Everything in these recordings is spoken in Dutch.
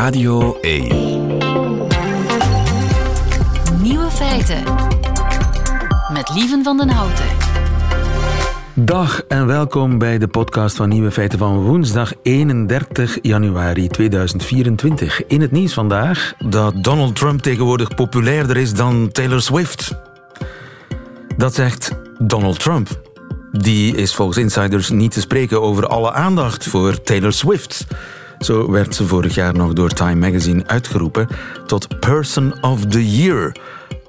Radio 1. Nieuwe feiten. Met Lieven van den Houten. Dag en welkom bij de podcast van Nieuwe Feiten van woensdag 31 januari 2024. In het nieuws vandaag dat Donald Trump tegenwoordig populairder is dan Taylor Swift. Dat zegt Donald Trump. Die is volgens insiders niet te spreken over alle aandacht voor Taylor Swift. Zo werd ze vorig jaar nog door Time Magazine uitgeroepen tot Person of the Year.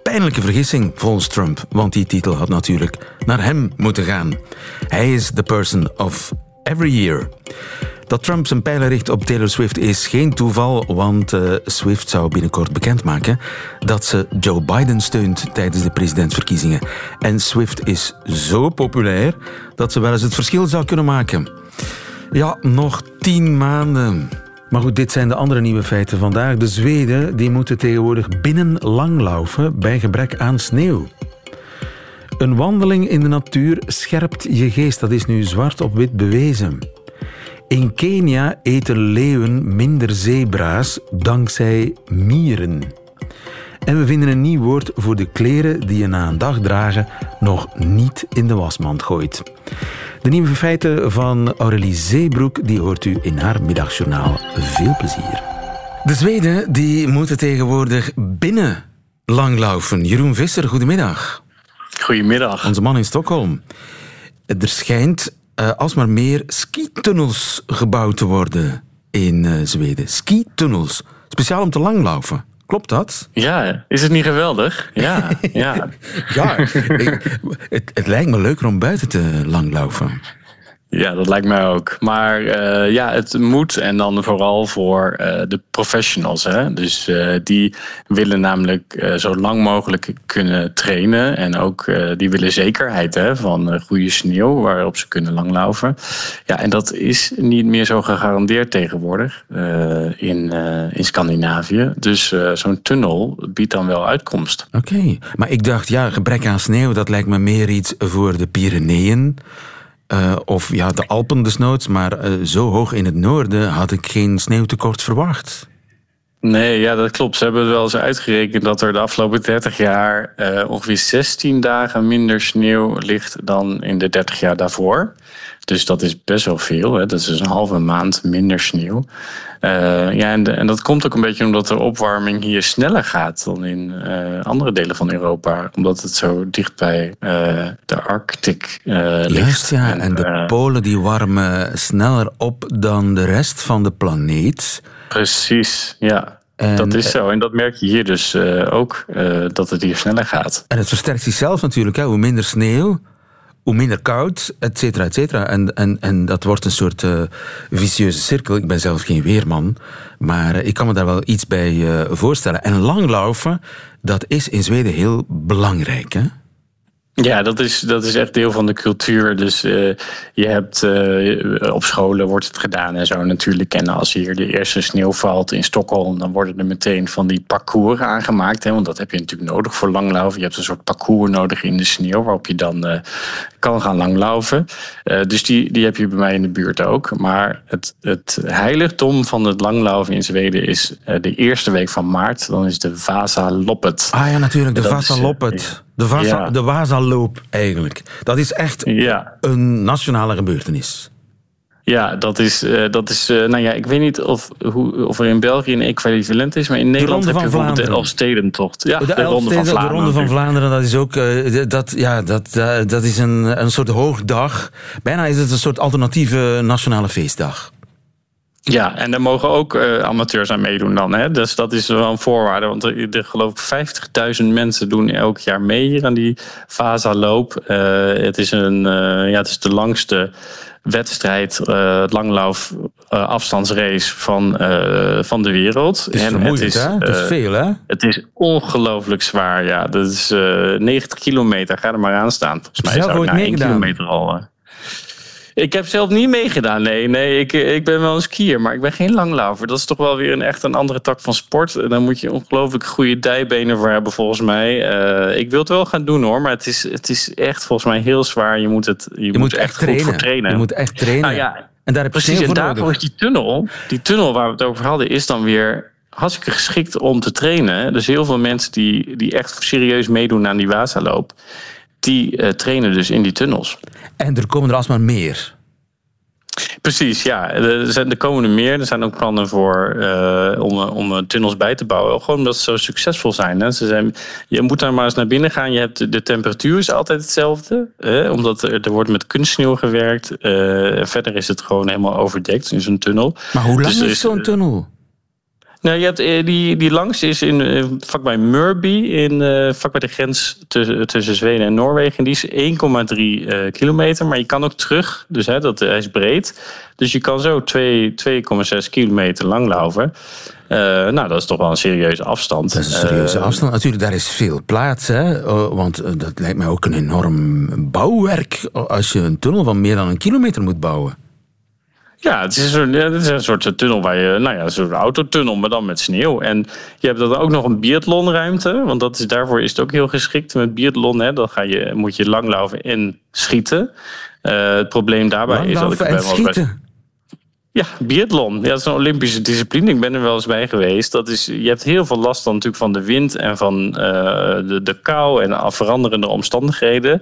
Pijnlijke vergissing volgens Trump, want die titel had natuurlijk naar hem moeten gaan. Hij is the person of every year. Dat Trump zijn pijlen richt op Taylor Swift is geen toeval, want uh, Swift zou binnenkort bekendmaken dat ze Joe Biden steunt tijdens de presidentsverkiezingen. En Swift is zo populair dat ze wel eens het verschil zou kunnen maken. Ja, nog tien maanden. Maar goed, dit zijn de andere nieuwe feiten vandaag. De Zweden die moeten tegenwoordig binnen langlaufen bij gebrek aan sneeuw. Een wandeling in de natuur scherpt je geest. Dat is nu zwart op wit bewezen. In Kenia eten leeuwen minder zebra's dankzij mieren. En we vinden een nieuw woord voor de kleren die je na een dag dragen nog niet in de wasmand gooit. De nieuwe feiten van Aurélie Zeebroek die hoort u in haar middagjournaal. Veel plezier. De Zweden die moeten tegenwoordig binnen langlaufen. Jeroen Visser, goedemiddag. Goedemiddag. Onze man in Stockholm. Er schijnt uh, alsmaar meer skitunnels gebouwd te worden in uh, Zweden. Skitunnels. Speciaal om te langlaufen. Klopt dat? Ja, is het niet geweldig? Ja, ja. ja het, het lijkt me leuker om buiten te langlaufen. Ja, dat lijkt mij ook. Maar uh, ja, het moet en dan vooral voor uh, de professionals. Hè? Dus uh, die willen namelijk zo lang mogelijk kunnen trainen. En ook die willen zekerheid hè, van goede sneeuw waarop ze kunnen langlaufen. Ja, en dat is niet meer zo gegarandeerd tegenwoordig in, in Scandinavië. Dus zo'n tunnel biedt dan wel uitkomst. Oké, maar ik dacht, ja, gebrek aan sneeuw, dat lijkt me meer iets voor de Pyreneeën. Uh, of ja, de Alpen desnoods, maar uh, zo hoog in het noorden had ik geen sneeuwtekort verwacht. Nee, ja, dat klopt. Ze hebben wel eens uitgerekend dat er de afgelopen 30 jaar uh, ongeveer 16 dagen minder sneeuw ligt dan in de 30 jaar daarvoor. Dus dat is best wel veel. Hè. Dat is dus een halve maand minder sneeuw. Uh, ja, en, dat komt ook een beetje omdat de opwarming hier sneller gaat dan in uh, andere delen van Europa. Omdat het zo dicht bij uh, de Arctic ligt. Juist, ja. En, en de polen die warmen sneller op dan de rest van de planeet. Precies, ja. En, dat is zo. En dat merk je hier dus ook, dat het hier sneller gaat. En het versterkt zichzelf natuurlijk. Hè. Hoe minder sneeuw, hoe minder koud, et cetera, et cetera. En, en, en dat wordt een soort uh, vicieuze cirkel. Ik ben zelf geen weerman, maar ik kan me daar wel iets bij uh, voorstellen. En langlaufen, dat is in Zweden heel belangrijk, hè? Ja, dat is, dat is echt deel van de cultuur. Dus uh, je hebt uh, op scholen wordt het gedaan en zo natuurlijk. En als hier de eerste sneeuw valt in Stockholm, dan worden er meteen van die parcours aangemaakt. Hè, want dat heb je natuurlijk nodig voor langlaufen. Je hebt een soort parcours nodig in de sneeuw waarop je dan uh, kan gaan langlaufen. dus die, die heb je bij mij in de buurt ook. Maar het, het heiligdom van het langlaufen in Zweden is de eerste week van maart. Dan is de Vasa Loppet. Ah ja, natuurlijk, de Vasa Loppet. De, Vasa, ja. de eigenlijk. Dat is echt ja. een nationale gebeurtenis. Ja, dat is, uh, dat is uh, nou ja, ik weet niet of, hoe, of er in België een equivalent is, maar in Nederland heb je bijvoorbeeld de Elfstedentocht. Ja, de, de, Ronde van Vlaanderen. De Ronde van Vlaanderen, dat is ook, uh, dat, ja, dat, dat is een, een soort hoogdag. Bijna is het een soort alternatieve nationale feestdag. Ja, en daar mogen ook uh, amateurs aan meedoen dan. Hè? Dus dat is wel een voorwaarde. Want er, er geloof ik 50.000 mensen doen elk jaar mee hier aan die Vasa-loop. Uh, het, is een, uh, ja, het is de langste wedstrijd, langlauf afstandsrace van, van de wereld. Het is en het is, hè? Het is veel, hè? Het is ongelooflijk zwaar, ja. Dat is 90 kilometer. Ga er maar aan staan. Volgens mij zou ik na 1 kilometer al... Ik heb zelf niet meegedaan. Nee, nee ik, ik ben wel een skier, maar ik ben geen langlaufer. Dat is toch wel weer een echt een andere tak van sport. Daar moet je ongelooflijk goede dijbenen voor hebben, volgens mij. Uh, ik wil het wel gaan doen hoor, maar het is, het is echt volgens mij heel zwaar. Je moet, het, je, je moet, moet echt trainen. goed voor trainen. Je moet echt trainen. Nou ja, En daar heb je Precies, en daarvoor is die tunnel, die tunnel waar we het over hadden, is dan weer hartstikke geschikt om te trainen. Dus heel veel mensen die, die echt serieus meedoen aan die Wazaloop, die uh, trainen dus in die tunnels. En er komen er alsmaar meer. Precies, ja. Er, zijn, er komen er meer. Er zijn ook plannen voor uh, om, om tunnels bij te bouwen. Gewoon omdat ze zo succesvol zijn, hè. Ze zijn. Je moet daar maar eens naar binnen gaan. Je hebt de temperatuur is altijd hetzelfde. Hè, omdat er, er wordt met kunstsneeuw gewerkt. Uh, verder is het gewoon helemaal overdekt in zo'n tunnel. Maar hoe lang dus is zo'n tunnel? Nou, je hebt, eh, die, die langste is in, uh, vlakbij Murby, in, uh, vlakbij de grens tussen, tussen Zweden en Noorwegen. Die is 1,3 kilometer, maar je kan ook terug. Dus hè, dat, hij is breed. Dus je kan zo 2,6 kilometer lang lopen. nou, dat is toch wel een serieuze afstand. Dat is een serieuze afstand. Natuurlijk, daar is veel plaats. Hè? Oh, want dat lijkt mij ook een enorm bouwwerk als je een tunnel van meer dan een kilometer moet bouwen. Ja, het is, een, het is een soort tunnel waar je, nou ja, een soort autotunnel, maar dan met sneeuw. En je hebt dan ook nog een biathlonruimte, want dat is, daarvoor is het ook heel geschikt met biathlon. Hè. Dan ga je, moet je langlopen en schieten. Uh, het probleem daarbij is dat ik schieten. Ja, biathlon. Ja, dat is een Olympische discipline. Ik ben er wel eens bij geweest. Dat is, je hebt heel veel last dan natuurlijk van de wind en van uh, de, de kou en veranderende omstandigheden.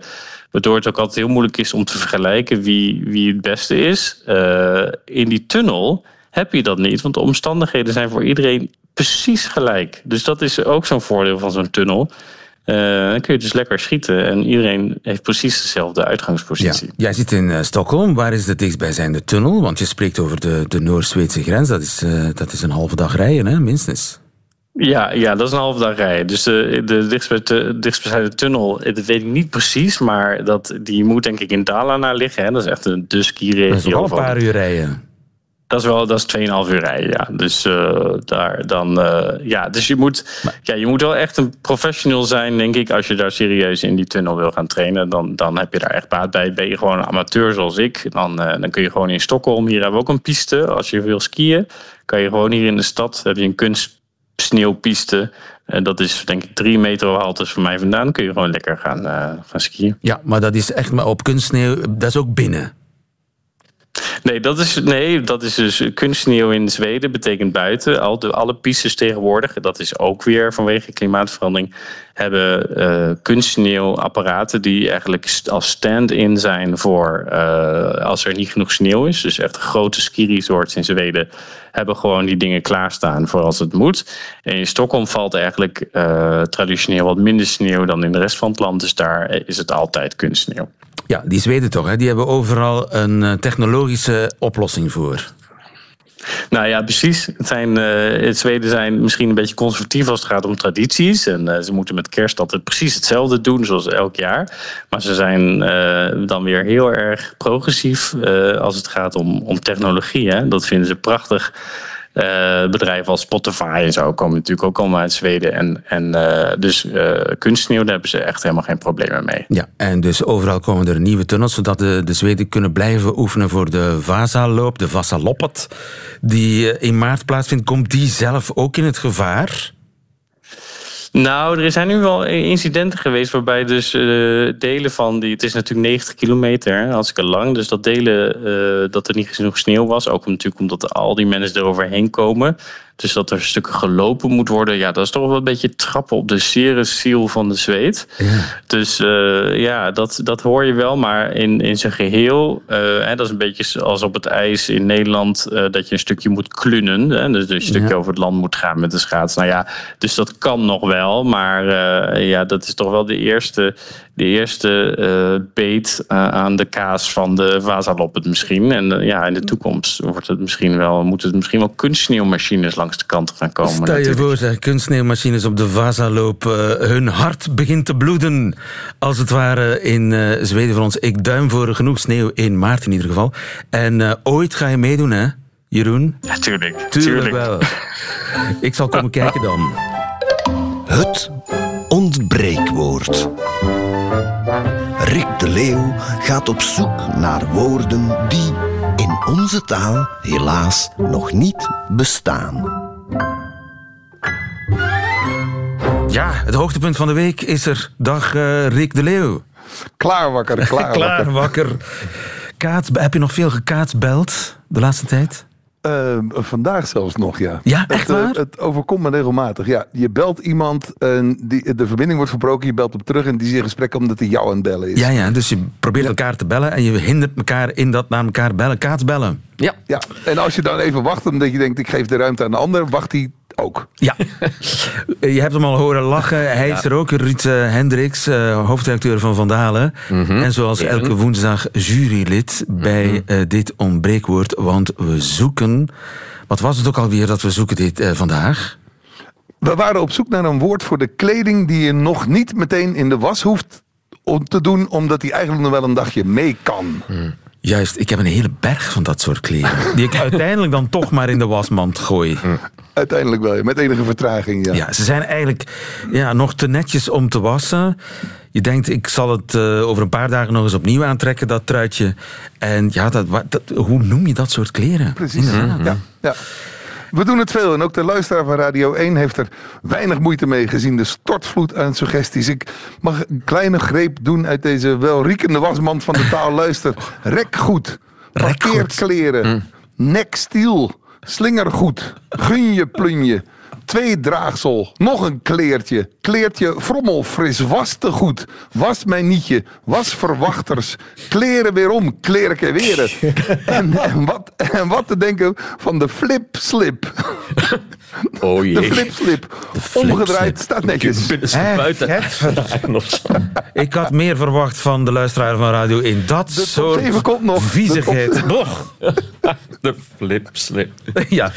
Waardoor het ook altijd heel moeilijk is om te vergelijken wie, wie het beste is. Uh, in die tunnel heb je dat niet, want de omstandigheden zijn voor iedereen precies gelijk. Dus dat is ook zo'n voordeel van zo'n tunnel. Uh, dan kun je dus lekker schieten en iedereen heeft precies dezelfde uitgangspositie. Ja. Jij zit in uh, Stockholm. Waar is de dichtstbijzijnde tunnel? Want je spreekt over de, de Noord-Zweedse grens. Dat is, uh, dat is een halve dag rijden, hè, minstens. Ja, ja, dat is een halve dag rijden. Dus de, de dichtstbijzijnde tunnel, dat weet ik niet precies, maar dat, die moet denk ik in Dalarna liggen. Hè. Dat is echt een de ski-regio. Dat is wel een paar uur rijden. Dat is wel, dat is 2,5 uur rijden, ja. Dus uh, daar dan, uh, ja, dus je moet, ja, je moet wel echt een professional zijn, denk ik, als je daar serieus in die tunnel wil gaan trainen. Dan, dan heb je daar echt baat bij. Ben je gewoon een amateur zoals ik, dan, uh, dan kun je gewoon in Stockholm, hier hebben we ook een piste. Als je wil skiën, kan je gewoon hier in de stad, heb je een kunst sneeuwpiste. Uh, dat is denk ik drie meter haltes van mij vandaan. Kun je gewoon lekker gaan, gaan skiën. Ja, maar dat is echt maar op kunstsneeuw. Dat is ook binnen. Nee, dat is, nee, dat is dus kunstsneeuw in Zweden, betekent buiten. Al de, alle pistes tegenwoordig, dat is ook weer vanwege klimaatverandering, hebben uh, kunstsneeuwapparaten die eigenlijk als stand-in zijn voor uh, als er niet genoeg sneeuw is. Dus echt grote ski-resorts in Zweden hebben gewoon die dingen klaarstaan voor als het moet. En in Stockholm valt eigenlijk uh, traditioneel wat minder sneeuw dan in de rest van het land. Dus daar is het altijd kunstsneeuw. Ja, die Zweden toch, hè? die hebben overal een technologische oplossing voor. Nou ja, precies. Het zijn, uh, Zweden zijn misschien een beetje conservatief als het gaat om tradities. En uh, ze moeten met kerst altijd precies hetzelfde doen, zoals elk jaar. Maar ze zijn uh, dan weer heel erg progressief als het gaat om, om technologie. Hè? Dat vinden ze prachtig. Uh, bedrijven als Spotify en zo komen natuurlijk ook allemaal uit Zweden. En, en uh, dus uh, kunstsneeuw, daar hebben ze echt helemaal geen problemen mee. Ja, en dus overal komen er nieuwe tunnels, zodat de, de Zweden kunnen blijven oefenen voor de Vasa-loop, de Vasa-loppet, die in maart plaatsvindt. Komt die zelf ook in het gevaar? Nou, er zijn nu wel incidenten geweest waarbij dus uh, delen van die. Het is natuurlijk 90 kilometer, hartstikke lang. Dus dat delen uh, dat er niet genoeg sneeuw was. Ook natuurlijk omdat al die mensen eroverheen komen. Dus dat er stukken gelopen moet worden. Ja, dat is toch wel een beetje trappen op de ziel van de zweet. Ja. Dus uh, ja, dat, dat hoor je wel. Maar in, in zijn geheel, uh, hè, dat is een beetje zoals op het ijs in Nederland... Uh, dat je een stukje moet klunnen. Hè, dus een stukje ja. over het land moet gaan met de schaats. Nou ja, dus dat kan nog wel. Maar ja, dat is toch wel de eerste de eerste uh, beet uh, aan de kaas van de Vazaloppet misschien. En uh, ja, in de toekomst wordt het misschien wel, moeten het misschien wel kunstsneeuwmachines langs de kant gaan komen. Stel je natuurlijk. voor, zeg, kunstsneeuwmachines op de Vazaloop. hun hart begint te bloeden, als het ware, in Zweden voor ons. Ik duim voor genoeg sneeuw in maart in ieder geval. En ooit ga je meedoen, hè, Jeroen? Ja, tuurlijk. Tuurlijk, tuurlijk. wel. Ik zal komen kijken dan. Het ontbreekwoord. Rick de Leeuw gaat op zoek naar woorden die in onze taal helaas nog niet bestaan. Ja, het hoogtepunt van de week is er. Dag uh, Rick de Leeuw. Klaar wakker, klaar, klaar wakker. Kaats, heb je nog veel gekaatsbeld de laatste tijd? Uh, vandaag zelfs nog, ja. Ja, echt het, uh, waar? het overkomt me regelmatig. Ja, je belt iemand, en die, de verbinding wordt verbroken, je belt hem terug en die is in gesprek omdat hij jou aan het bellen is. Ja, ja, dus je probeert elkaar te bellen en je hindert elkaar in dat naar elkaar bellen. Kaatsbellen. Ja. ja. En als je dan even wacht, omdat je denkt, ik geef de ruimte aan de ander, wacht hij ook. Ja. je hebt hem al horen lachen. Hij is er ook, Ruud uh, Hendricks, uh, hoofdredacteur van Vandalen. Mm -hmm. En zoals elke woensdag jurylid bij mm -hmm. uh, dit ontbreekwoord. Want we zoeken... Wat was het ook alweer dat we zoeken dit vandaag? We waren op zoek naar een woord voor de kleding die je nog niet meteen in de was hoeft om te doen, omdat die eigenlijk nog wel een dagje mee kan. Mm. Juist, ik heb een hele berg van dat soort kleren. Die ik uiteindelijk dan toch maar in de wasmand gooi. Uiteindelijk wel, met enige vertraging, ja. Ja, ze zijn eigenlijk ja, nog te netjes om te wassen. Je denkt, ik zal het uh, over een paar dagen nog eens opnieuw aantrekken, dat truitje. En ja, dat, dat, hoe noem je dat soort kleren? Precies, Inderdaad. ja. ja. We doen het veel en ook de luisteraar van Radio 1 heeft er weinig moeite mee gezien. De stortvloed aan suggesties. Ik mag een kleine greep doen uit deze welriekende wasmand van de taal. Luister, rekgoed, parkeerkleren, mm. nekstiel, slingergoed, gunje plunje, twee draagsel, nog een kleertje, kleertje frommelfris, was te goed, was mijn nietje, was verwachters, kleren weer om, kleren weer. En, en, wat, en wat te denken van de flip-slip. Oh jee. De flip-slip. Omgedraaid, staat netjes. Ik had meer verwacht van de luisteraar van Radio 1. Dat De soort 7 komt nog. viezigheid. Nog. De flip-slip. Ja,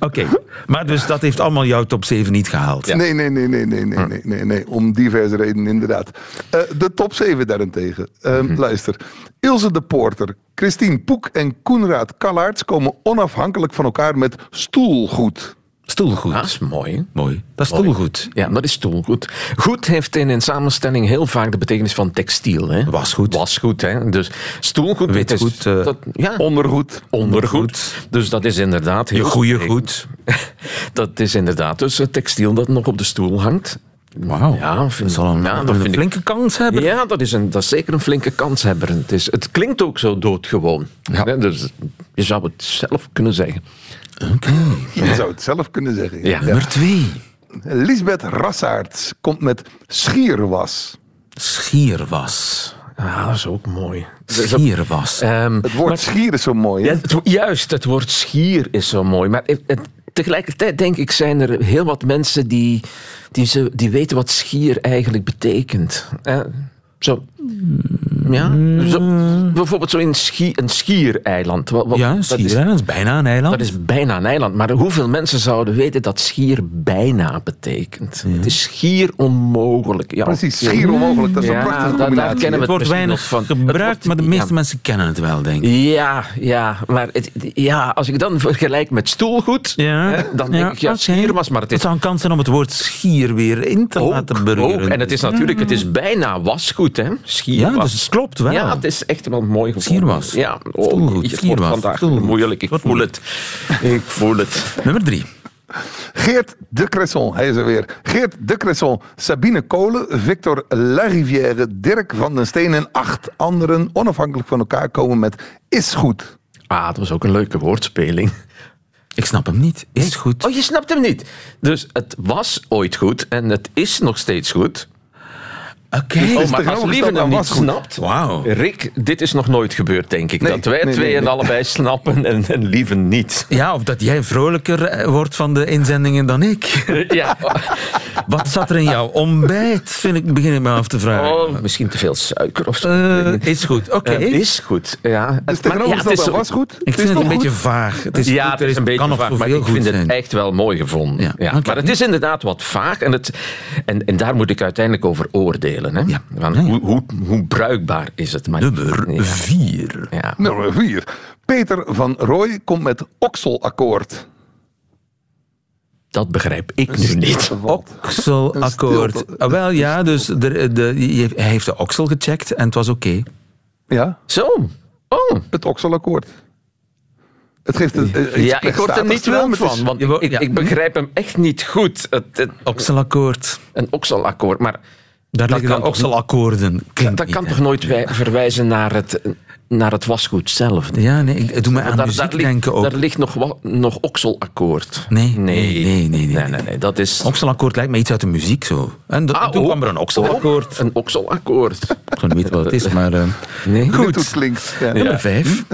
oké. Maar dus dat heeft allemaal jouw top 7 niet gehaald. Ja. Nee, nee, nee, nee, nee, nee, nee, nee, nee. Om diverse redenen inderdaad. Uh, de top 7 daarentegen. Uh, mm -hmm. Luister. Ilse de Porter, Christine Poek en Koenraad Kallaerts komen onafhankelijk van elkaar met stoelgoed. Stoelgoed. Dat is mooi. Mooi. Dat is stoelgoed. Ja, dat is stoelgoed. Goed heeft in een samenstelling heel vaak de betekenis van textiel. Hè? Wasgoed. Wasgoed, hè. Dus stoelgoed... Witgoed. Is, uh, ja. Ondergoed. Ondergoed. Dus dat is inderdaad heel... Je goede goed. dat is inderdaad dus het textiel dat nog op de stoel hangt. Wauw, ja, vind, dat zal een, ja, dat een flinke ik, kans hebben. Ja, dat is, een, dat is zeker een flinke kans hebben. Het, is, het klinkt ook zo doodgewoon. Ja. Dus je zou het zelf kunnen zeggen. Oké. Okay. Je zou het zelf kunnen zeggen. Ja. Nummer twee. Lisbeth Rassaerts komt met schierwas. Schierwas. Ja, dat is ook mooi. Schierwas. Um, het woord maar, schier is zo mooi. Ja, het, juist, het woord schier is zo mooi. Maar het, het, tegelijkertijd denk ik zijn er heel wat mensen die, die, ze, die weten wat schier eigenlijk betekent. Zo. Ja, zo, bijvoorbeeld zo in schi, een schiereiland. Wat, wat, ja, een schiereiland is bijna een eiland. Dat is bijna een eiland. Maar hoeveel mensen zouden weten dat schier bijna betekent? Ja. Het is schier onmogelijk. Ja, Precies, schier onmogelijk. Dat is ja, een prachtige daar, combinatie. daar kennen we het wordt weinig van. gebruikt, wordt, maar de meeste ja. mensen kennen het wel, denk ik. Ja, ja maar het, ja, als ik dan vergelijk met stoelgoed, ja. hè, dan denk ik, ja, okay. schier was, maar het is... Het zou een kans zijn om het woord schier weer in te ook, laten burgeren. Ook. En het is natuurlijk, het is bijna wasgoed, hè. Schier ja, was. dus het klopt wel. Ja, het is echt wel mooi gevonden. Schierwas. Ja, oh, Stoelgoed, het schierwas. wordt vandaag Stoelgoed. moeilijk. Ik voel het. Ik voel het. Nummer drie. Geert de Cresson, hij is er weer. Geert de Cresson, Sabine Kolen, Victor Larivière, Dirk van den Steen en acht anderen onafhankelijk van elkaar komen met is goed. Ah, dat was ook een leuke woordspeling. Ik snap hem niet. Is goed? Oh, je snapt hem niet. Dus het was ooit goed en het is nog steeds goed. Oké. Dus Oh, het maar als hem aan niet snapt... Wauw. Rick, dit is nog nooit gebeurd, denk ik. Nee, dat wij nee, twee nee, en nee. allebei snappen en, en Lieven niet. Ja, of dat jij vrolijker eh, wordt van de inzendingen dan ik. Ja. Wat zat er in jouw ontbijt? Vind ik, begin ik me af te vragen. Oh, misschien te veel suiker of zo. Eh, is goed, oké. Eh, is goed, ja. Dus Maar ja, het is was goed. Ik vind het een beetje vaag. Het is ja, goed, het is een beetje vaag, maar ik goed vind het echt wel mooi gevonden. Ja. Maar het is inderdaad wat vaag en, het, en, en daar moet ik uiteindelijk over oordelen. Hè? Ja. Van Ja, ja. Hoe, hoe, hoe bruikbaar is het? Maar, Nummer Ja. vier. Ja. Nummer vier. Peter van Rooij komt met okselakkoord. Dat begrijp ik nu niet. Okselakkoord. Ah, wel ja, dus de, de, hij heeft de oksel gecheckt en het was oké. Ja, Zo. Oh. het okselakkoord. Het geeft een, een Ja, ik word er niet wild is- van, want ik, ik begrijp hem echt niet goed. Het, het, Okselakkoord. een okselakkoord, maar daar dat liggen okselakkoorden. Dat, kan toch nooit verwijzen naar het, naar het wasgoed zelf? Ja, nee, ik doe me aan daar, muziek denken ook. Daar ligt nog, nog okselakkoord. Nee nee nee, nee, nee, nee. dat is... Okselakkoord lijkt me iets uit de muziek zo. En dat, ah, toen oh. kwam er een okselakkoord. Oh, een okselakkoord. Ik weet niet wat het is, maar... Uh. Goed. Het klinkt. Hm? Nummer vijf.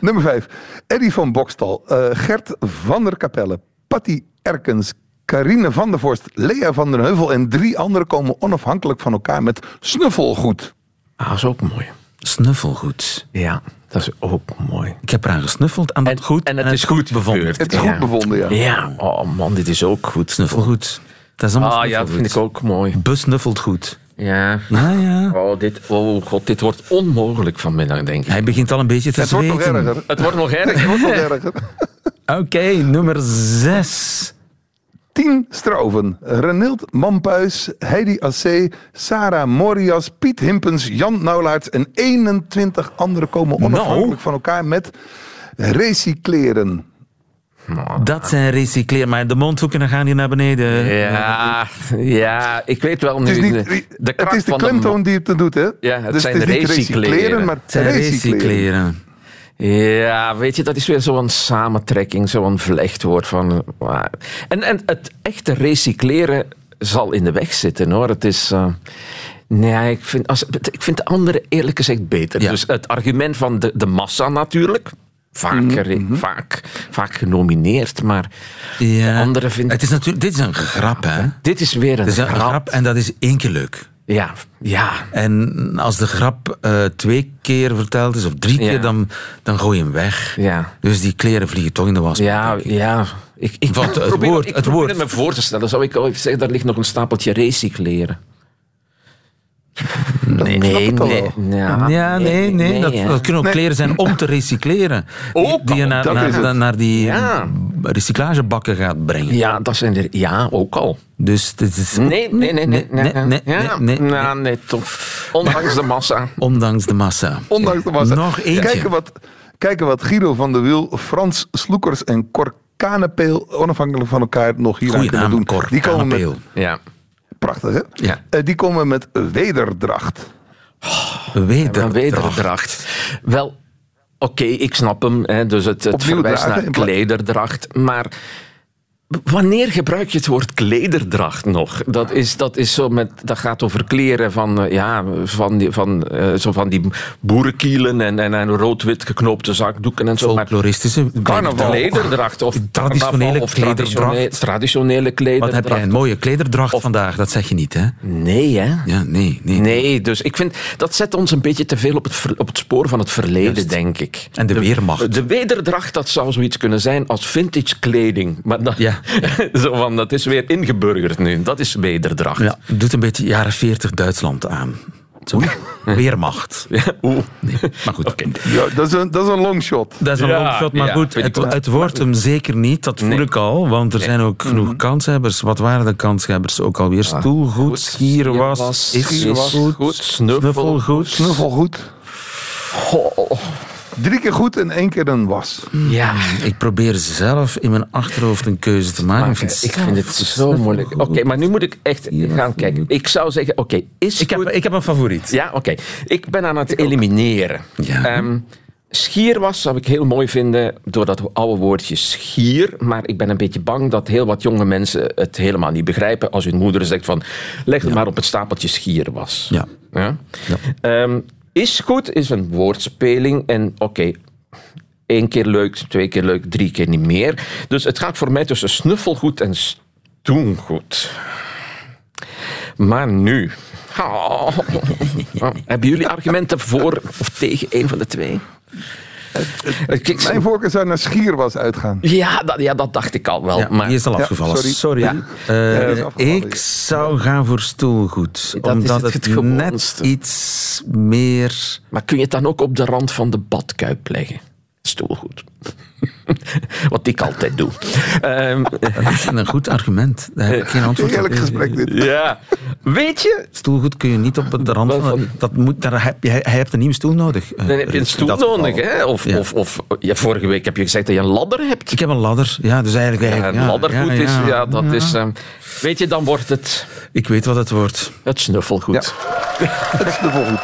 Nummer vijf. Eddy van Bokstal, eh, Gert van der Kapelle, Patty Erkens, Carine van der Vorst. Lea van der Heuvel. En drie anderen komen onafhankelijk van elkaar met snuffelgoed. Ah, dat is ook mooi. Snuffelgoed. Ja, dat is ook mooi. Ik heb eraan gesnuffeld aan dat En- goed. en het is goed bevonden. Het is Ja. goed bevonden, ja. Ja, oh man, dit is ook goed. Snuffelgoed. Dat is allemaal Ah ja, dat vind ik ook mooi. Besnuffeld goed. Ja. Ja, ja. Oh, dit, oh god, dit wordt onmogelijk vanmiddag, denk ik. Hij begint al een beetje te Het wordt nog zweten. erger. Het wordt nog Het erg. wordt nog erger. Oké, nummer zes. Tien Stroven. Renild Mampuis. Heidi Assé. Sarah Morias. Piet Himpens. Jan Naulaerts. En 21 anderen komen onafhankelijk Nou. van elkaar met recycleren. Dat zijn recycleer, maar de mondhoeken gaan hier naar beneden. Ja, ja, ik weet wel nu. Het is, niet, de, de het is de van klemtoon die het doet, hè? Ja, het dus zijn het is niet recycleren. recycleren, maar Het zijn recycleren. recycleren. Ja, weet je, dat is weer zo'n samentrekking, zo'n vlechtwoord van. En, en het echte recycleren zal in de weg zitten hoor. Het is. eh, nee, ik vind, als, ik vind de andere eerlijk gezegd beter. Ja. Dus het argument van de, de massa natuurlijk. Vaak, Mhm, gere- vaak, vaak genomineerd, maar Ja. de andere vind ik. Het is natuurlijk, dit is een grap, hè? Dit is weer een, Het is een grap. grap en dat is één keer leuk. Ja, ja. En als de grap eh, twee keer verteld is of drie Ja. keer, dan, dan gooi je hem weg. Ja. Dus die kleren vliegen toch in de was. Ja, ja. Ik, ik, Want het probeer, woord- ik het probeer woord. het me voor te stellen. Zou ik ooit zeggen, daar ligt nog een stapeltje recycleren. Nee, nee, het nee. Ja, Ja, nee, nee. dat, dat kunnen ook Nee. kleren zijn om te recycleren. Die, Ook die je naar, dat is naar, het. naar die Ja. recyclagebakken gaat brengen. Ja, dat zijn er. Ja, ook al. Dus dit is... Nee, nee, nee, nee. nee, nee, nee, ja, nee, nee. nou, nee, toch. Ondanks de massa. Ondanks de massa. Ondanks de massa. Nog eentje. Kijken wat, kijken wat Guido van der Wiel, Frans Sloekers en Cor Kanepeel onafhankelijk van elkaar nog hier aan kunnen doen. Cor. Die komen met. Ja. Prachtig hè? Ja. Eh, die komen met wederdracht. Weder. Een wederdracht. Wel, oké, ik snap hem. Hè, dus het, het Opnieuw verwijst dragen naar klederdracht. Maar wanneer gebruik je het woord klederdracht nog? Dat, is, dat, is zo met, dat gaat over kleren van, eh, ja, van, die, van, eh, zo van die boerenkielen en, en, en rood-wit geknoopte zakdoeken en zo. Folkloristische Carnaval. klederdracht of Traditionele of klederdracht. traditionele, traditionele Wat klederdracht. heb jij? Een mooie klederdracht vandaag, dat zeg je niet, hè? Nee, hè? Ja, nee, nee. Nee, dus ik vind dat zet ons een beetje te veel op het, ver- op het spoor van het verleden, denk ik. En de weermacht. De wederdracht, dat zou zoiets kunnen zijn als vintage kleding. Maar Ja. zo van, dat is weer ingeburgerd nu. Dat is wederdracht. Ja, doet een beetje jaren 40 Duitsland aan. Zo. Weermacht. Ja, oeh. Maar goed. Ja, dat, is een, dat is een longshot. Dat is een Ja, longshot, maar ja, goed, het, het wordt hem zeker niet, dat voel Nee. ik al, want er zijn ook genoeg kanshebbers. Wat waren de kanshebbers ook alweer? Stoelgoed, schierwas, schierwas, is schierwas, goed, goed, snuffel, snuffelgoed. Snuffelgoed. Drie keer goed en één keer een was. Ja, Ik probeer zelf in mijn achterhoofd een keuze te maken. maar ik vind, ik vind het zo moeilijk. Oké, maar nu moet ik echt gaan kijken. Ik zou zeggen, oké, is ik, heb, ik heb een favoriet. Ja, oké. Ik ben aan het elimineren. Ja. Ehm, schierwas zou ik heel mooi vinden door dat oude woordje schier. Maar ik ben een beetje bang dat heel wat jonge mensen het helemaal niet begrijpen als hun moeder zegt van leg het maar op het stapeltje schierwas. Ja. Ja? Ehm, is goed is een woordspeling en oké. Eén keer leuk, twee keer leuk, drie keer niet meer. Dus het gaat voor mij tussen snuffelgoed en stoengoed. Maar nu. Hebben jullie argumenten voor of tegen een van de twee? Mijn voorkeur zou naar Schierwas uitgaan. ja, dat, ja, dat dacht ik al wel. Ja, maar die is al Ja, afgevallen. sorry. sorry. Ja. Eh, ik ja. zou gaan voor stoelgoed. Dat is omdat het het, net iets meer... Maar kun je het dan ook op de rand van de badkuip leggen? Stoelgoed. Wat ik altijd doe. Ehm, Dat is een goed argument. Daar heb ik geen antwoord op. Heerlijk gesprek dit. ja. Weet je, Stoelgoed kun je niet op de rand van... Dat moet, daar heb je, hij heeft een nieuwe stoel nodig. eh, dan heb je een stoel nodig. Hè? Of, Ja. of, of ja, vorige week heb je gezegd dat je een ladder hebt. Ik heb een ladder. Ja, dus eigenlijk... Ja, eigenlijk een ja, laddergoed ja, is, ja. dat Ja. is... ehm, weet je, dan wordt het Ik weet wat het wordt. het snuffelgoed. Het is de volgende.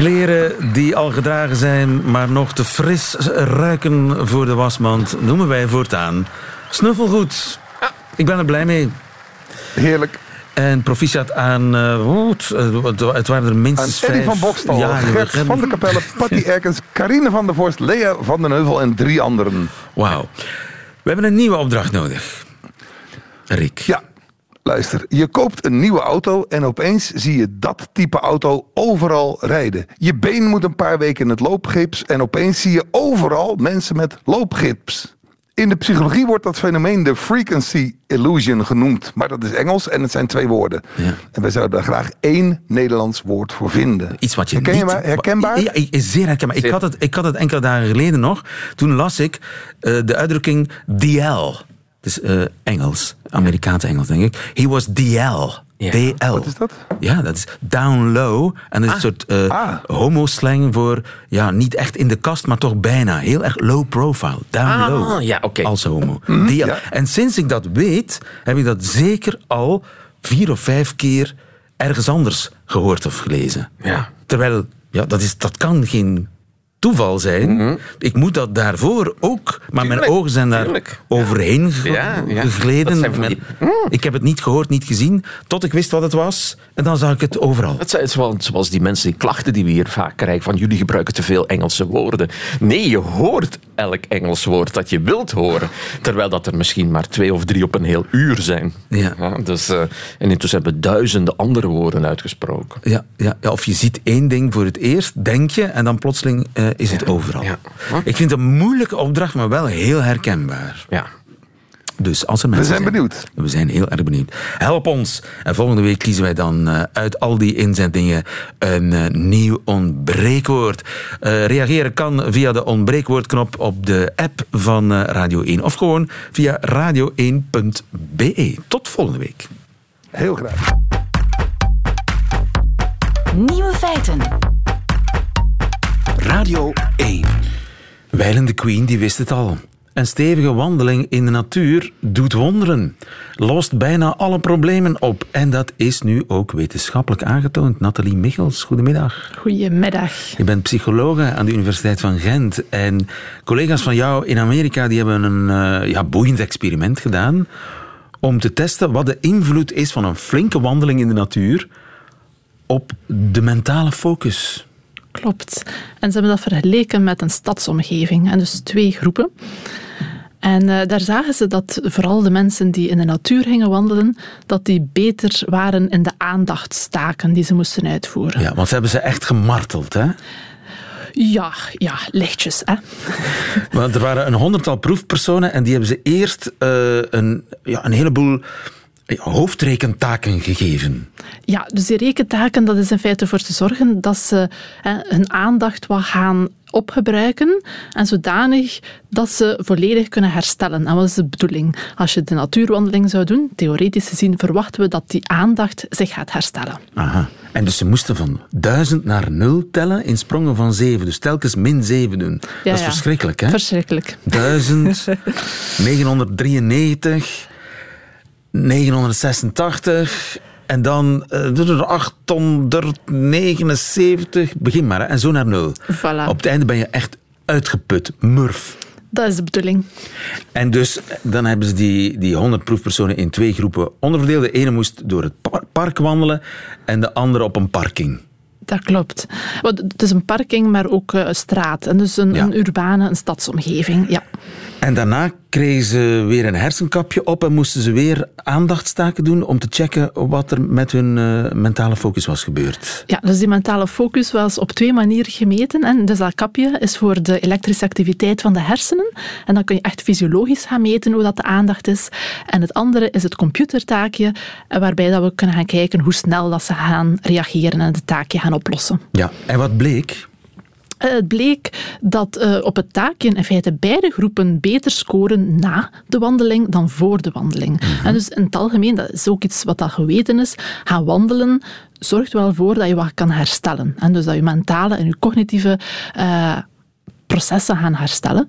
Kleren die al gedragen zijn, maar nog te fris ruiken voor de wasmand, noemen wij voortaan snuffelgoed. Ik ben er blij mee. Heerlijk. En proficiat aan... oeh, het, waren er minstens Eddie vijf. van Bokstal, Ja, Gert van der Capelle, Patty Erkens, Carine van der Vorst, Lea van den Heuvel en drie anderen. Wauw. We hebben een nieuwe opdracht nodig. Rick. Ja, luister. Je koopt een nieuwe auto en opeens zie je dat type auto overal rijden. Je been moet een paar weken in het loopgips en opeens zie je overal mensen met loopgips. In de psychologie wordt dat fenomeen de frequency illusion genoemd. Maar dat is Engels en het zijn twee woorden. Ja. En wij zouden daar graag één Nederlands woord voor vinden. Iets wat je Herken je niet... Herkenbaar? Ja, ik- zeer herkenbaar. Ik had, het, ik had het enkele dagen geleden nog. Toen las ik eh, de uitdrukking DL. Dus eh, Engels. Amerikaanse Engels, denk ik. He was DL. Ja. DL. Wat is dat? Ja, dat is down low. En dat is een soort eh Ah. homo-slang voor... Ja, niet echt in de kast, maar toch bijna. Heel erg low profile. Down Ah, low. ja, oké. Als homo. DL. Mhm, ja. En sinds ik dat weet, heb ik dat zeker al vier of vijf keer ergens anders gehoord of gelezen. Ja. Terwijl, ja, dat, is, dat kan geen toeval zijn. Ik moet dat daarvoor ook... Maar mijn ogen zijn daar tuurlijk. overheen Ja, ja. gegleden. Die- Mijn- Ik heb het niet gehoord, niet gezien, tot ik wist wat het was. En dan zag ik het overal. Het zijn zoals, zoals die mensen, die klachten die we hier vaak krijgen, van jullie gebruiken te veel Engelse woorden. Nee, je hoort elk Engels woord dat je wilt horen. Terwijl dat er misschien maar twee of drie op een heel uur zijn. Ja. dus, eh, en intussen hebben we duizenden andere woorden uitgesproken. Ja, ja, ja, of je ziet één ding voor het eerst, denk je, en dan plotseling eh, is het overal. ja. Ik vind het een moeilijke opdracht, maar wel heel herkenbaar. Ja. Dus als er We mensen zijn benieuwd. We zijn heel erg benieuwd. Help ons. En volgende week kiezen wij dan eh, uit al die inzendingen een eh, nieuw ontbreekwoord. Eh, reageren kan via de ontbreekwoordknop op de app van eh, Radio 1 of gewoon via radio1.be. Tot volgende week. Heel graag. Nieuwe feiten. Radio 1. Wijlen de Queen die wist het al. Een stevige wandeling in de natuur doet wonderen. Lost bijna alle problemen op. En dat is nu ook wetenschappelijk aangetoond. Nathalie Michels, goedemiddag. Goedemiddag. Je bent psychologe aan de Universiteit van Gent. En collega's van jou in Amerika die hebben een eh, ja, boeiend experiment gedaan. Om te testen wat de invloed is van een flinke wandeling in de natuur op de mentale focus. Klopt. En ze hebben dat vergeleken met een stadsomgeving. En dus twee groepen. En eh, daar zagen ze dat vooral de mensen die in de natuur gingen wandelen, dat die beter waren in de aandachtstaken die ze moesten uitvoeren. Ja, want ze hebben ze echt gemarteld, hè? Ja, ja, lichtjes. Hè? Want er waren een honderdtal proefpersonen en die hebben ze eerst eh, een, ja, een heleboel hoofdrekentaken gegeven. Ja, dus die rekentaken, dat is in feite voor te zorgen dat ze hè, hun aandacht wat gaan opgebruiken en zodanig dat ze volledig kunnen herstellen. En wat is de bedoeling? Als je de natuurwandeling zou doen, theoretisch gezien verwachten we dat die aandacht zich gaat herstellen. Aha. En dus ze moesten van duizend naar nul tellen in sprongen van zeven. Dus telkens min zeven doen. Ja, dat is ja. verschrikkelijk, hè? Verschrikkelijk. 1000, 993, 986 en dan eh, 879. Begin maar, hè, en zo naar nul. Voilà. Op het einde ben je echt uitgeput, murf. Dat is de bedoeling. En dus dan hebben ze die, die 100 proefpersonen in twee groepen onderverdeeld. De ene moest door het par- park wandelen en de andere op een parking. Dat klopt. Want het is een parking, maar ook eh, een straat. En dus een, Ja. een urbane, een stadsomgeving. Ja. En daarna kregen ze weer een hersenkapje op en moesten ze weer aandachtstaken doen om te checken wat er met hun eh, mentale focus was gebeurd. Ja, dus die mentale focus was op twee manieren gemeten. En dus dat kapje is voor de elektrische activiteit van de hersenen. En dan kun je echt fysiologisch gaan meten hoe dat de aandacht is. En het andere is het computertaakje, eh, waarbij dat we kunnen gaan kijken hoe snel dat ze gaan reageren en het taakje gaan oplossen. Ja, en wat bleek? Eh, Het bleek dat eh, op het taakje in feite beide groepen beter scoren na de wandeling dan voor de wandeling. En dus in het algemeen, dat is ook iets wat dat geweten is, gaan wandelen zorgt wel voor dat je wat kan herstellen. En dus dat je mentale en je cognitieve eh, processen gaan herstellen.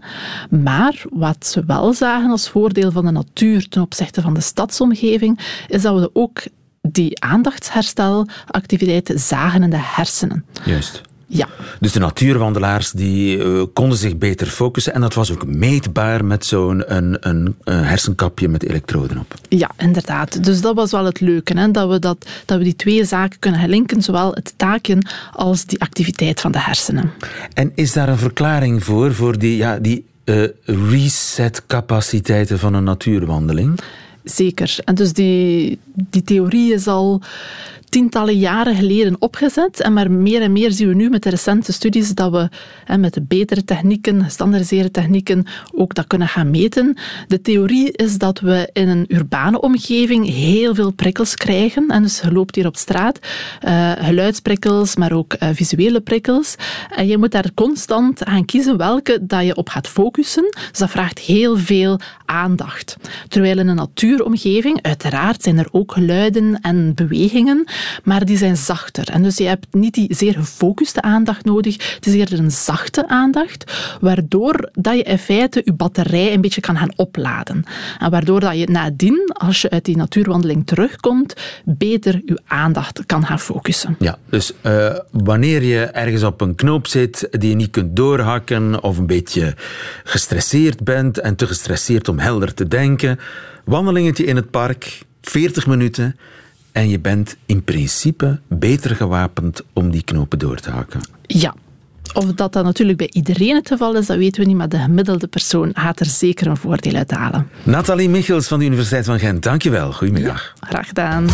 Maar wat ze wel zagen als voordeel van de natuur ten opzichte van de stadsomgeving, is dat we ook die aandachtsherstelactiviteiten zagen in de hersenen. Juist. Ja, Dus de natuurwandelaars die, eh, konden zich beter focussen. En dat was ook meetbaar met zo'n een, een, een hersenkapje met elektroden op. ja, inderdaad. Dus dat was wel het leuke, hè? Dat, we dat, dat we die twee zaken kunnen linken, zowel het taken als die activiteit van de hersenen. En is daar een verklaring voor, voor die, ja, die eh, reset-capaciteiten van een natuurwandeling? Zeker. En dus die, die theorie is al tientallen jaren geleden opgezet. En maar meer en meer zien we nu met de recente studies dat we hè, met betere technieken, gestandardiseerde technieken, ook dat kunnen gaan meten. De theorie is dat we in een urbane omgeving heel veel prikkels krijgen. En dus je loopt hier op straat, eh, geluidsprikkels, maar ook eh, visuele prikkels. En je moet daar constant gaan kiezen welke dat je op gaat focussen. Dus dat vraagt heel veel aandacht. Terwijl in een natuuromgeving, uiteraard zijn er ook geluiden en bewegingen, maar die zijn zachter. En dus je hebt niet die zeer gefocuste aandacht nodig, het is eerder een zachte aandacht, waardoor dat je in feite je batterij een beetje kan gaan opladen. En waardoor dat je nadien, als je uit die natuurwandeling terugkomt, beter je aandacht kan gaan focussen. Ja, dus eh, wanneer je ergens op een knoop zit die je niet kunt doorhakken of een beetje gestresseerd bent en te gestresseerd om helder te denken, wandelingetje in het park, 40 minuten en je bent in principe beter gewapend om die knopen door te hakken. Ja. Of dat dat natuurlijk bij iedereen het geval is, dat weten we niet, maar de gemiddelde persoon gaat er zeker een voordeel uit halen. Nathalie Michels van de Universiteit van Gent, dankjewel. Goedemiddag. Graag gedaan.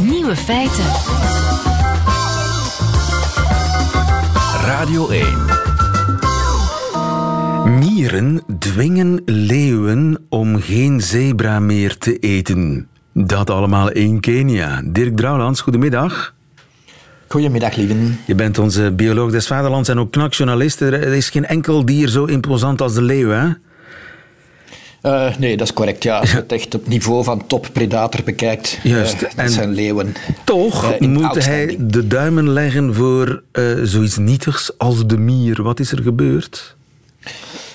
Nieuwe feiten. Radio 1. Mieren dwingen leeuwen om geen zebra meer te eten. Dat allemaal in Kenia. Dirk Drouwlands, goedemiddag. Goedemiddag, lieven. Je bent onze bioloog des vaderlands en ook knakjournalist. Er is geen enkel dier zo imposant als de leeuw, hè? Eh, nee, dat is correct. Ja, als je het echt op niveau van toppredator bekijkt, Juist, eh, dat en zijn leeuwen. Toch Eh, moet hij de duimen leggen voor zoiets nietigs als de mier. Wat is er gebeurd?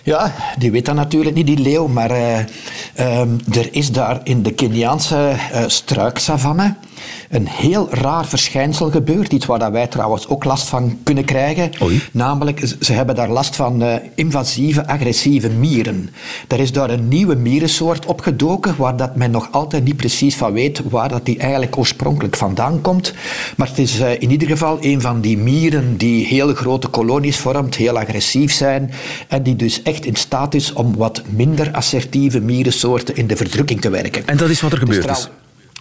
Ja, die weet dat natuurlijk niet, die leeuw, maar eh, ehm, er is daar in de Keniaanse eh, struiksavanne een heel raar verschijnsel gebeurd. Iets waar dat wij trouwens ook last van kunnen krijgen. Oei. Namelijk, ze hebben daar last van eh, invasieve, agressieve mieren. Er is daar een nieuwe mierensoort opgedoken, waar dat men nog altijd niet precies van weet waar dat die eigenlijk oorspronkelijk vandaan komt. Maar het is eh, in ieder geval een van die mieren die heel grote kolonies vormt, heel agressief zijn en die dus echt in staat is om wat minder assertieve mierensoorten in de verdrukking te werken. En dat is wat er Dus gebeurd trouw- is.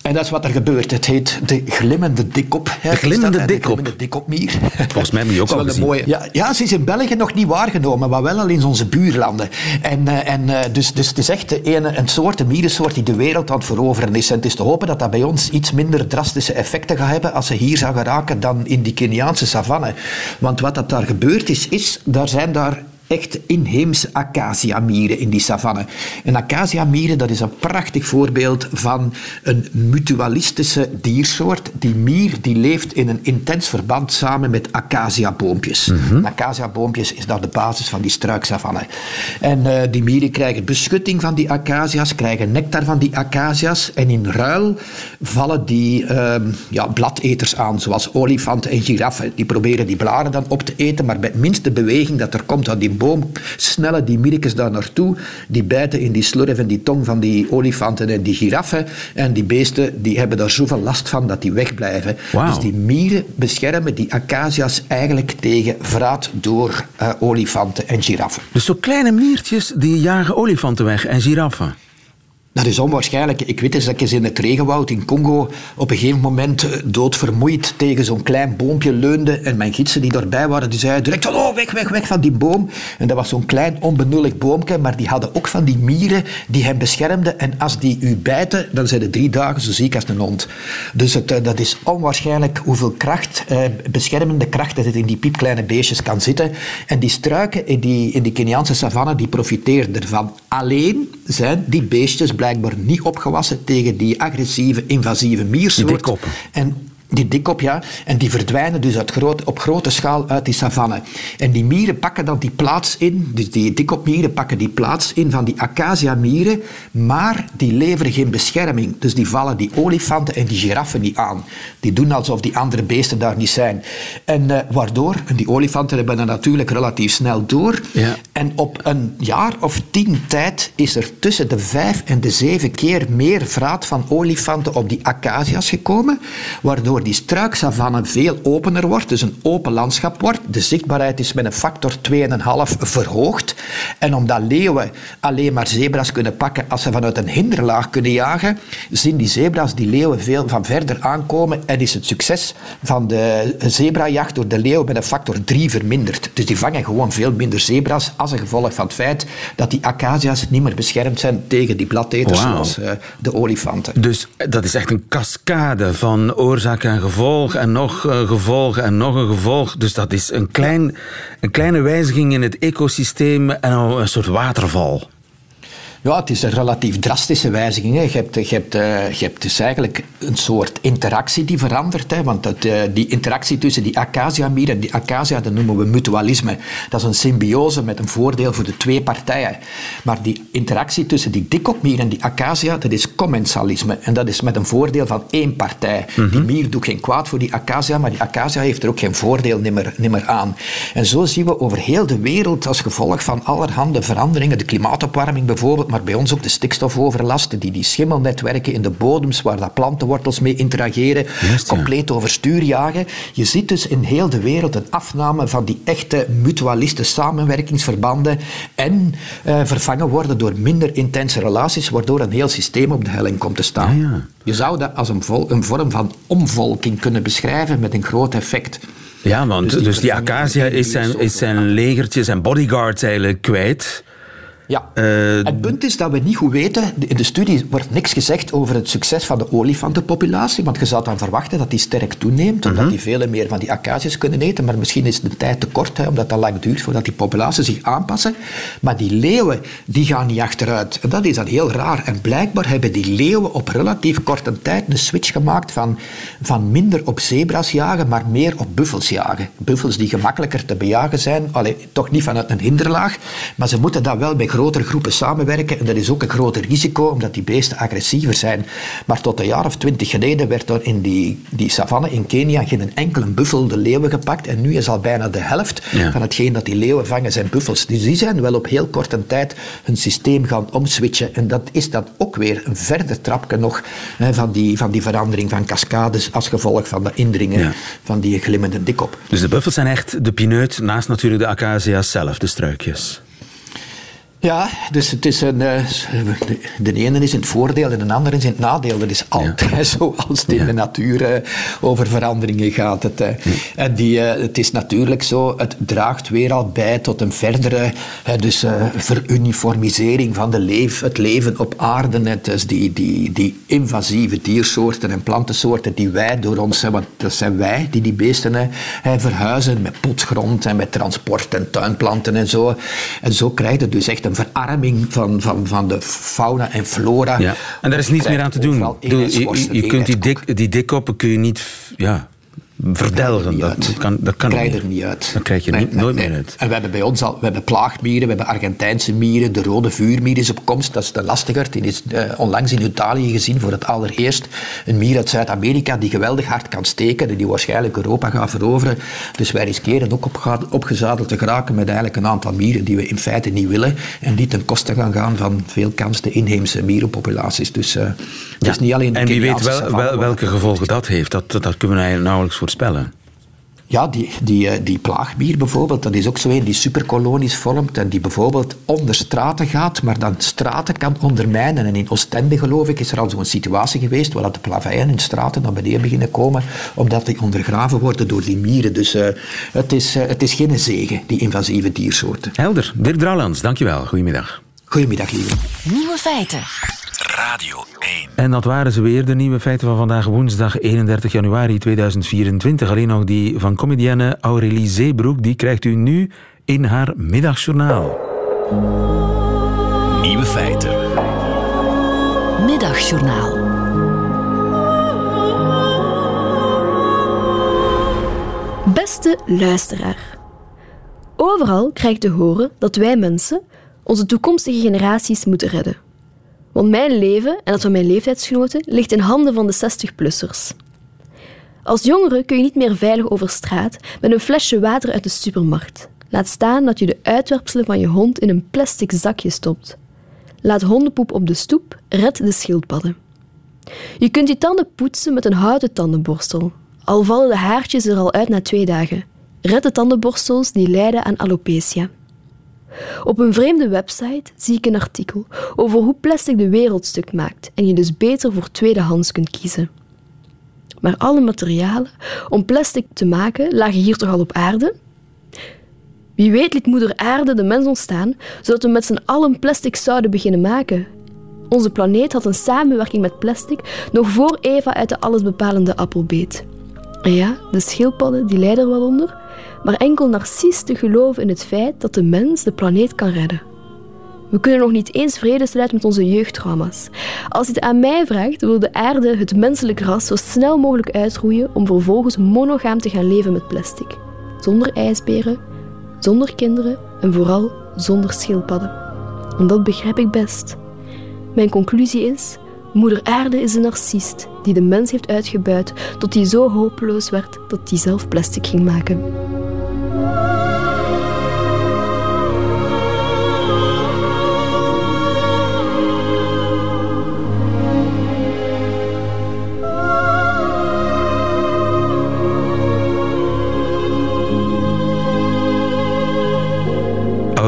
En dat is wat er gebeurt. Het heet de glimmende dikkop. hè. De glimmende dikkop? De glimmende dikkopmier. Volgens mij heb je ook al gezien. een mooie- Ja, ja, ze is in België nog niet waargenomen, maar wel al in onze buurlanden. En, eh, en, eh, dus, dus het is echt de ene, een soort, een mierensoort die de wereld aan het veroveren is. En het is te hopen dat dat bij ons iets minder drastische effecten gaat hebben als ze hier zou geraken dan in die Keniaanse savanne. Want wat dat daar gebeurd is, is, daar zijn daar echt inheemse acaciamieren in die savanne. En acaciamieren, dat is een prachtig voorbeeld van een mutualistische diersoort. Die mier die leeft in een intens verband samen met acaciaboompjes. Mhm. Acaciaboompjes is daar de basis van die struiksavanne. En eh, die mieren krijgen beschutting van die acacia's, krijgen nectar van die acacia's en in ruil vallen die ehm, ja, bladeters aan, zoals olifanten en giraffen. Die proberen die blaren dan op te eten, maar bij minste beweging dat er komt aan die boom, snellen die mierkes daar naartoe, die bijten in die slurf en die tong van die olifanten en die giraffen en die beesten die hebben daar zoveel last van dat die wegblijven. Wauw. Dus die mieren beschermen die acacia's eigenlijk tegen vraat door eh, olifanten en giraffen. Dus zo kleine miertjes die jagen olifanten weg en giraffen. Dat is onwaarschijnlijk. Ik weet eens dat ik eens in het regenwoud in Congo op een gegeven moment eh, doodvermoeid tegen zo'n klein boompje leunde. En mijn gidsen die daarbij waren, die zeiden direct oh, weg, weg, weg van die boom. En dat was zo'n klein onbenullig boompje, maar die hadden ook van die mieren die hem beschermden. En als die u bijten, dan zijn de drie dagen zo ziek als een hond. Dus het, eh, dat is onwaarschijnlijk hoeveel kracht, eh, beschermende kracht, dat het in die piepkleine beestjes kan zitten. En die struiken in die, in die Keniaanse savanne, die profiteren ervan. Alleen zijn die beestjes blijkbaar niet opgewassen tegen die agressieve, invasieve miersoort. En die dikkop, ja. En die verdwijnen dus uit groot, op grote schaal uit die savanne. En die mieren pakken dan die plaats in, dus die dikkopmieren pakken die plaats in van die acacia-mieren, maar die leveren geen bescherming. Dus die vallen die olifanten en die giraffen niet aan. Die doen alsof die andere beesten daar niet zijn. En uh, waardoor, en die olifanten hebben dat natuurlijk relatief snel door. Ja. En op een jaar of tien tijd is er tussen de vijf en de zeven keer meer vraat van olifanten op die acacia's gekomen, waardoor die struiksavanne veel opener wordt, dus een open landschap wordt. De zichtbaarheid is met een factor 2,5 verhoogd. En omdat leeuwen alleen maar zebra's kunnen pakken als ze vanuit een hinderlaag kunnen jagen, zien die zebra's die leeuwen veel van verder aankomen en is het succes van de zebrajacht door de leeuw met een factor 3 verminderd. Dus die vangen gewoon veel minder zebra's als een gevolg van het feit dat die acacia's niet meer beschermd zijn tegen die bladeters zoals uh, de olifanten. Dus dat is echt een cascade van oorzaken en gevolg en nog een gevolg en nog een gevolg. Dus dat is een, klein, een kleine wijziging in het ecosysteem en een soort waterval. Ja, het is een relatief drastische wijziging. Hè. Je, hebt, je, hebt, uh, je hebt dus eigenlijk een soort interactie die verandert. Hè. Want dat, uh, die interactie tussen die acacia-mier en die acacia, dat noemen we mutualisme. Dat is een symbiose met een voordeel voor de twee partijen. Maar die interactie tussen die dikopmier en die acacia, dat is commensalisme. En dat is met een voordeel van één partij. Mm Die mier doet geen kwaad voor die acacia, maar die acacia heeft er ook geen voordeel nimmer, nimmer aan. En zo zien we over heel de wereld als gevolg van allerhande veranderingen, de klimaatopwarming bijvoorbeeld, maar bij ons ook de stikstofoverlasten, die, die schimmelnetwerken in de bodems waar dat plantenwortels mee interageren, compleet overstuur jagen. Je ziet dus in heel de wereld een afname van die echte mutualiste samenwerkingsverbanden en uh, vervangen worden door minder intense relaties, waardoor een heel systeem op de helling komt te staan. Ja, ja. Je zou dat als een, vol, een vorm van omvolking kunnen beschrijven met een groot effect. Ja, want dus die, dus die acacia is zijn, is zijn legertje, zijn bodyguards eigenlijk kwijt. Ja. Uh, het punt is dat we niet goed weten. In de studie wordt niks gezegd over het succes van de olifantenpopulatie. Want je zou dan verwachten dat die sterk toeneemt. Omdat mhm. die veel meer van die acacias kunnen eten. Maar misschien is de tijd te kort, hè, omdat dat lang duurt voordat die populaties zich aanpassen. Maar die leeuwen, die gaan niet achteruit. En dat is dan heel raar. En blijkbaar hebben die leeuwen op relatief korte tijd een switch gemaakt van, van minder op zebra's jagen, maar meer op buffels jagen. Buffels die gemakkelijker te bejagen zijn. Allee, toch niet vanuit een hinderlaag. Maar ze moeten dat wel bij grotere groepen samenwerken. En dat is ook een groter risico, omdat die beesten agressiever zijn. Maar tot een jaar of twintig geleden werd er in die, die savanne in Kenia geen enkele buffel de leeuwen gepakt. En nu is al bijna de helft van hetgeen dat die leeuwen vangen zijn buffels. Dus die zijn wel op heel korte tijd hun systeem gaan omswitchen. En dat is dan ook weer een verder trapje nog hè, van, die, van die verandering van cascades als gevolg van de indringen van die glimmende dikop. Dus de buffels zijn echt de pineut naast natuurlijk de acacia's zelf, de struikjes. Ja, dus het is een, eh, de ene is in het voordeel en de andere is in het nadeel. Dat is altijd zo als het in de natuur uh, over veranderingen gaat. Het, uh, en die, het is natuurlijk zo, het draagt weer al bij tot een verdere dus, veruniformisering van de leef, het leven op aarde. Het is die, die, die invasieve diersoorten en plantensoorten die wij door ons, want dat zijn wij die die beesten verhuizen met potgrond en met transport en tuinplanten en zo. En zo krijg je dus echt een verarming van, van, van de fauna en flora. Ja. En daar is niets meer aan te doen. je, je, kunt die, dik, die dikkoppen kun je niet... Ja, verdelgen. Dat, kan, dat kan krijg je er niet uit. Dat krijg je niet, nooit meer uit. En we hebben bij ons al we hebben plaagmieren, we hebben Argentijnse mieren, de rode vuurmier is op komst, dat is de lastiger. Die is uh, onlangs in Italië gezien voor het allereerst. Een mier uit Zuid-Amerika die geweldig hard kan steken en die waarschijnlijk Europa gaat veroveren. Dus wij riskeren ook op, opgezadeld te geraken met eigenlijk een aantal mieren die we in feite niet willen en die ten koste gaan gaan van veel kans de inheemse mierenpopulaties. Dus uh, is niet alleen de En wie weet wel, wel, welke gevolgen dat heeft, dat, dat kunnen we eigenlijk nauwelijks voorspellen. Ja, die, die, eh, die plaagbier bijvoorbeeld, dat is ook zo een die superkolonies vormt en die bijvoorbeeld onder straten gaat, maar dan straten kan ondermijnen. En in Oostende, geloof ik, is er al zo'n situatie geweest waar de plaveien in straten naar beneden beginnen komen, omdat die ondergraven worden door die mieren. Dus uh, het, is, uh, het is geen zegen, die invasieve diersoorten. Helder. Dirk Drouwlands, dankjewel. Goedemiddag. Goedemiddag, lieve. Nieuwe feiten. Radio 1. En dat waren ze weer, de nieuwe feiten van vandaag, woensdag 31 januari 2024. Alleen nog die van comedienne Aurélie Zeebroek, die krijgt u nu in haar middagjournaal. Nieuwe feiten. Middagjournaal. Beste luisteraar. Overal krijg ik te horen dat wij mensen onze toekomstige generaties moeten redden. Want mijn leven en dat van mijn leeftijdsgenoten ligt in handen van de 60-plussers. Als jongere kun je niet meer veilig over straat met een flesje water uit de supermarkt. Laat staan dat je de uitwerpselen van je hond in een plastic zakje stopt. Laat hondenpoep op de stoep, red de schildpadden. Je kunt je tanden poetsen met een houten tandenborstel. Al vallen de haartjes er al uit na twee dagen. Red de tandenborstels die lijden aan alopecia. Op een vreemde website zie ik een artikel over hoe plastic de wereld stuk maakt en je dus beter voor tweedehands kunt kiezen. Maar alle materialen om plastic te maken lagen hier toch al op aarde? Wie weet liet moeder aarde de mens ontstaan, zodat we met z'n allen plastic zouden beginnen maken. Onze planeet had een samenwerking met plastic nog voor Eva uit de allesbepalende appel beet. En ja, de schildpadden die lijden er wel onder, maar enkel narcisten geloven in het feit dat de mens de planeet kan redden. We kunnen nog niet eens vrede sluiten met onze jeugdtrauma's. Als je het aan mij vraagt, wil de aarde het menselijk ras zo snel mogelijk uitroeien om vervolgens monogaam te gaan leven met plastic. Zonder ijsberen, zonder kinderen en vooral zonder schildpadden. En dat begrijp ik best. Mijn conclusie is: Moeder Aarde is een narcist die de mens heeft uitgebuit tot hij zo hopeloos werd dat hij zelf plastic ging maken.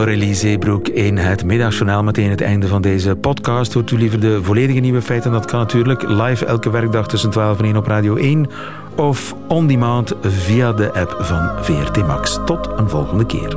Aurélie Zeebroek in het middagjournaal. Meteen het einde van deze podcast. Hoort u liever de volledige nieuwe feiten? Dat kan natuurlijk live elke werkdag tussen 12 en 1 op Radio 1. Of on demand via de app van VRT Max. Tot een volgende keer.